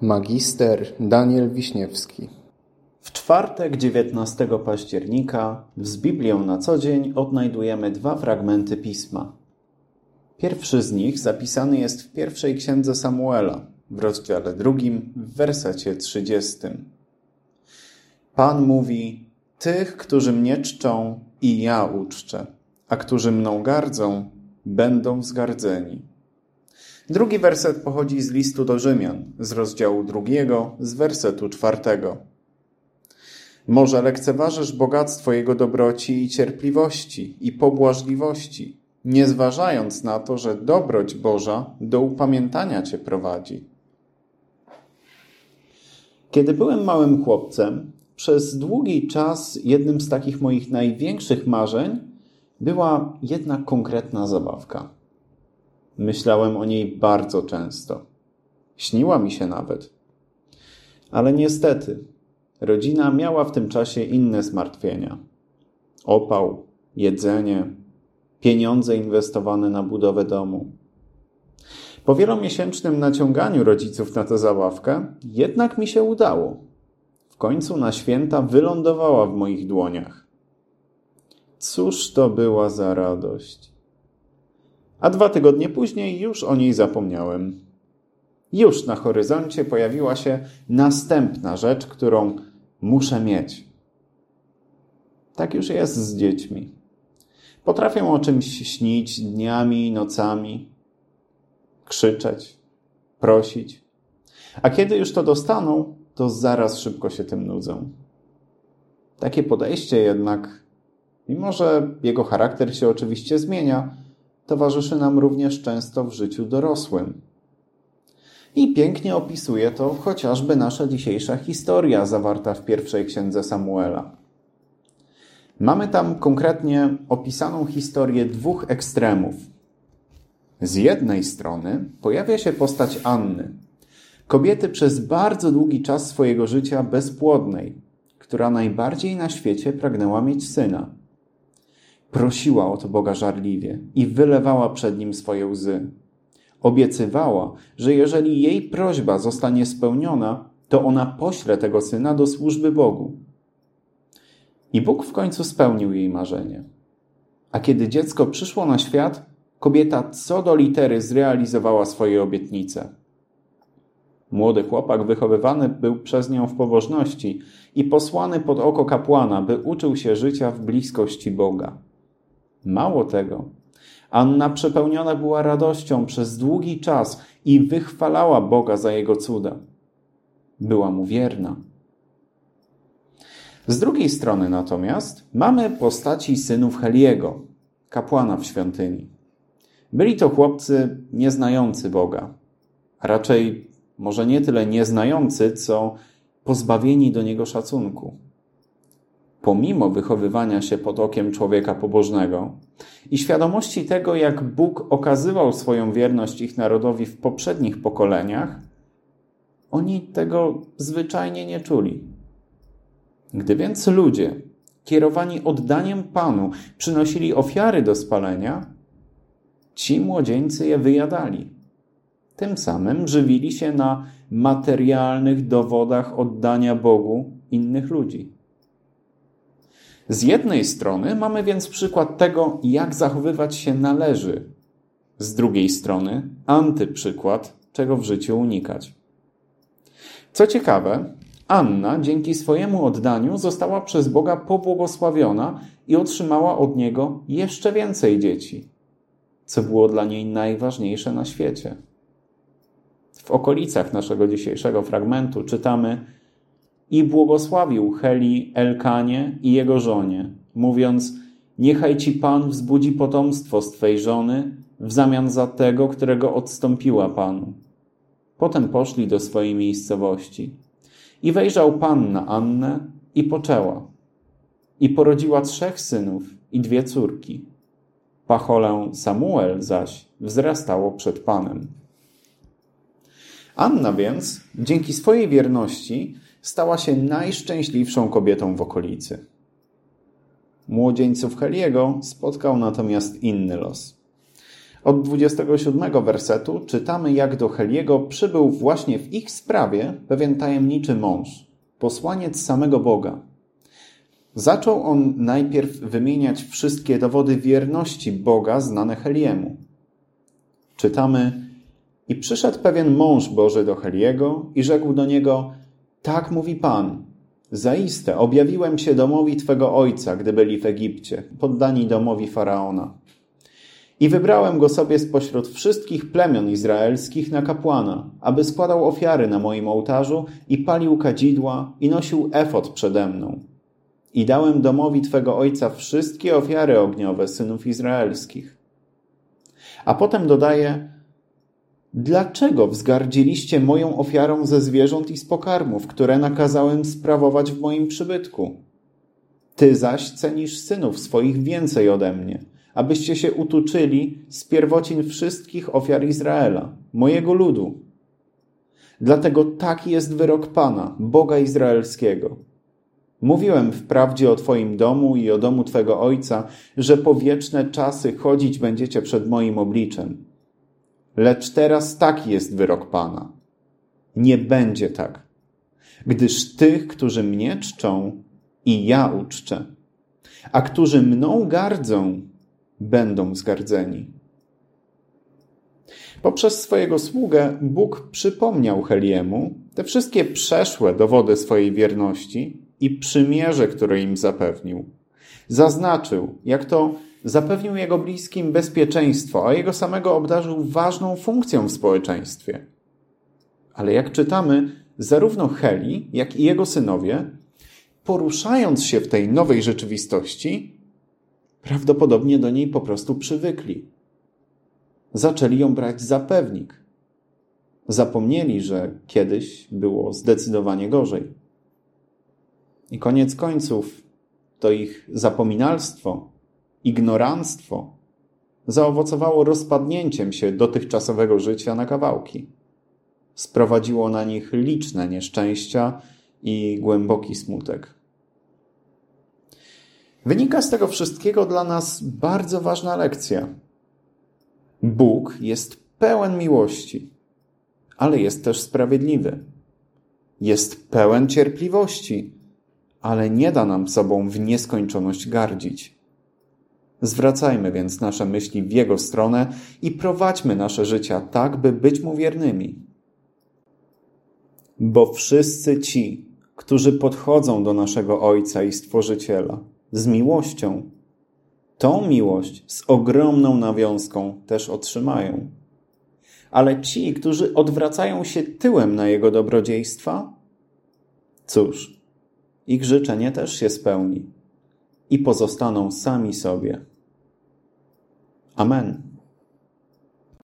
Magister Daniel Wiśniewski W czwartek 19 października z Biblią na co dzień odnajdujemy dwa fragmenty pisma. Pierwszy z nich zapisany jest w pierwszej księdze Samuela, w rozdziale drugim, w wersecie 30. Pan mówi: Tych, którzy mnie czczą, i ja uczczę, a którzy mną gardzą, będą zgardzeni. Drugi werset pochodzi z listu do Rzymian, z rozdziału drugiego, z wersetu czwartego. Może lekceważysz bogactwo Jego dobroci i cierpliwości i pobłażliwości, nie zważając na to, że dobroć Boża do upamiętania Cię prowadzi. Kiedy byłem małym chłopcem, przez długi czas jednym z takich moich największych marzeń była jedna konkretna zabawka. Myślałem o niej bardzo często. Śniła mi się nawet. Ale niestety, rodzina miała w tym czasie inne zmartwienia. Opał, jedzenie, pieniądze inwestowane na budowę domu. Po wielomiesięcznym naciąganiu rodziców na tę zabawkę, jednak mi się udało. W końcu na święta wylądowała w moich dłoniach. Cóż to była za radość! A dwa tygodnie później już o niej zapomniałem. Już na horyzoncie pojawiła się następna rzecz, którą muszę mieć. Tak już jest z dziećmi. Potrafią o czymś śnić dniami i nocami, krzyczeć, prosić. A kiedy już to dostaną, to zaraz szybko się tym nudzą. Takie podejście jednak, mimo że jego charakter się oczywiście zmienia, towarzyszy nam również często w życiu dorosłym. I pięknie opisuje to chociażby nasza dzisiejsza historia zawarta w pierwszej księdze Samuela. Mamy tam konkretnie opisaną historię dwóch ekstremów. Z jednej strony pojawia się postać Anny, kobiety przez bardzo długi czas swojego życia bezpłodnej, która najbardziej na świecie pragnęła mieć syna. Prosiła o to Boga żarliwie i wylewała przed nim swoje łzy. Obiecywała, że jeżeli jej prośba zostanie spełniona, to ona pośle tego syna do służby Bogu. I Bóg w końcu spełnił jej marzenie. A kiedy dziecko przyszło na świat, kobieta co do litery zrealizowała swoje obietnice. Młody chłopak wychowywany był przez nią w pobożności i posłany pod oko kapłana, by uczył się życia w bliskości Boga. Mało tego, Anna przepełniona była radością przez długi czas i wychwalała Boga za jego cuda. Była mu wierna. Z drugiej strony natomiast mamy postaci synów Heliego, kapłana w świątyni. Byli to chłopcy nieznający Boga, raczej może nie tyle nieznający, co pozbawieni do niego szacunku pomimo wychowywania się pod okiem człowieka pobożnego i świadomości tego, jak Bóg okazywał swoją wierność ich narodowi w poprzednich pokoleniach, oni tego zwyczajnie nie czuli. Gdy więc ludzie, kierowani oddaniem Panu, przynosili ofiary do spalenia, ci młodzieńcy je wyjadali. Tym samym żywili się na materialnych dowodach oddania Bogu innych ludzi. Z jednej strony mamy więc przykład tego, jak zachowywać się należy. Z drugiej strony antyprzykład, czego w życiu unikać. Co ciekawe, Anna dzięki swojemu oddaniu została przez Boga pobłogosławiona i otrzymała od Niego jeszcze więcej dzieci, co było dla niej najważniejsze na świecie. W okolicach naszego dzisiejszego fragmentu czytamy, i błogosławił Heli Elkanie i jego żonie, mówiąc: Niechaj ci Pan wzbudzi potomstwo z twej żony w zamian za tego, którego odstąpiła Panu. Potem poszli do swojej miejscowości. I wejrzał Pan na Annę i poczęła. I porodziła trzech synów i dwie córki. Pacholę Samuel zaś wzrastało przed Panem. Anna więc, dzięki swojej wierności, stała się najszczęśliwszą kobietą w okolicy. Młodzieńców Heliego spotkał natomiast inny los. Od 27 wersetu czytamy, jak do Heliego przybył właśnie w ich sprawie pewien tajemniczy mąż, posłaniec samego Boga. Zaczął on najpierw wymieniać wszystkie dowody wierności Boga znane Heliemu. Czytamy, i przyszedł pewien mąż Boży do Heliego i rzekł do niego, tak mówi Pan, zaiste objawiłem się domowi Twego ojca, gdy byli w Egipcie, poddani domowi Faraona. I wybrałem go sobie spośród wszystkich plemion izraelskich na kapłana, aby składał ofiary na moim ołtarzu i palił kadzidła i nosił efot przede mną. I dałem domowi Twego ojca wszystkie ofiary ogniowe synów izraelskich. A potem dodaje, Dlaczego wzgardziliście moją ofiarą ze zwierząt i z pokarmów, które nakazałem sprawować w moim przybytku? Ty zaś cenisz synów swoich więcej ode mnie, abyście się utuczyli z pierwocin wszystkich ofiar Izraela, mojego ludu. Dlatego taki jest wyrok Pana, Boga Izraelskiego. Mówiłem wprawdzie o Twoim domu i o domu Twego Ojca, że po wieczne czasy chodzić będziecie przed moim obliczem. Lecz teraz taki jest wyrok Pana. Nie będzie tak, gdyż tych, którzy mnie czczą, i ja uczczę, a którzy mną gardzą, będą zgardzeni. Poprzez swojego sługę Bóg przypomniał Heliemu te wszystkie przeszłe dowody swojej wierności i przymierze, które im zapewnił. Zaznaczył, jak to zapewnił jego bliskim bezpieczeństwo, a jego samego obdarzył ważną funkcją w społeczeństwie. Ale jak czytamy, zarówno Heli, jak i jego synowie, poruszając się w tej nowej rzeczywistości, prawdopodobnie do niej po prostu przywykli. Zaczęli ją brać za pewnik. Zapomnieli, że kiedyś było zdecydowanie gorzej. I koniec końców to ich zapominalstwo ignoranstwo zaowocowało rozpadnięciem się dotychczasowego życia na kawałki. Sprowadziło na nich liczne nieszczęścia i głęboki smutek. Wynika z tego wszystkiego dla nas bardzo ważna lekcja. Bóg jest pełen miłości, ale jest też sprawiedliwy. Jest pełen cierpliwości, ale nie da nam sobą w nieskończoność gardzić. Zwracajmy więc nasze myśli w Jego stronę i prowadźmy nasze życia tak, by być Mu wiernymi. Bo wszyscy ci, którzy podchodzą do naszego Ojca i Stworzyciela z miłością, tą miłość z ogromną nawiązką też otrzymają. Ale ci, którzy odwracają się tyłem na Jego dobrodziejstwa, cóż, ich życzenie też się spełni i pozostaną sami sobie. Amen.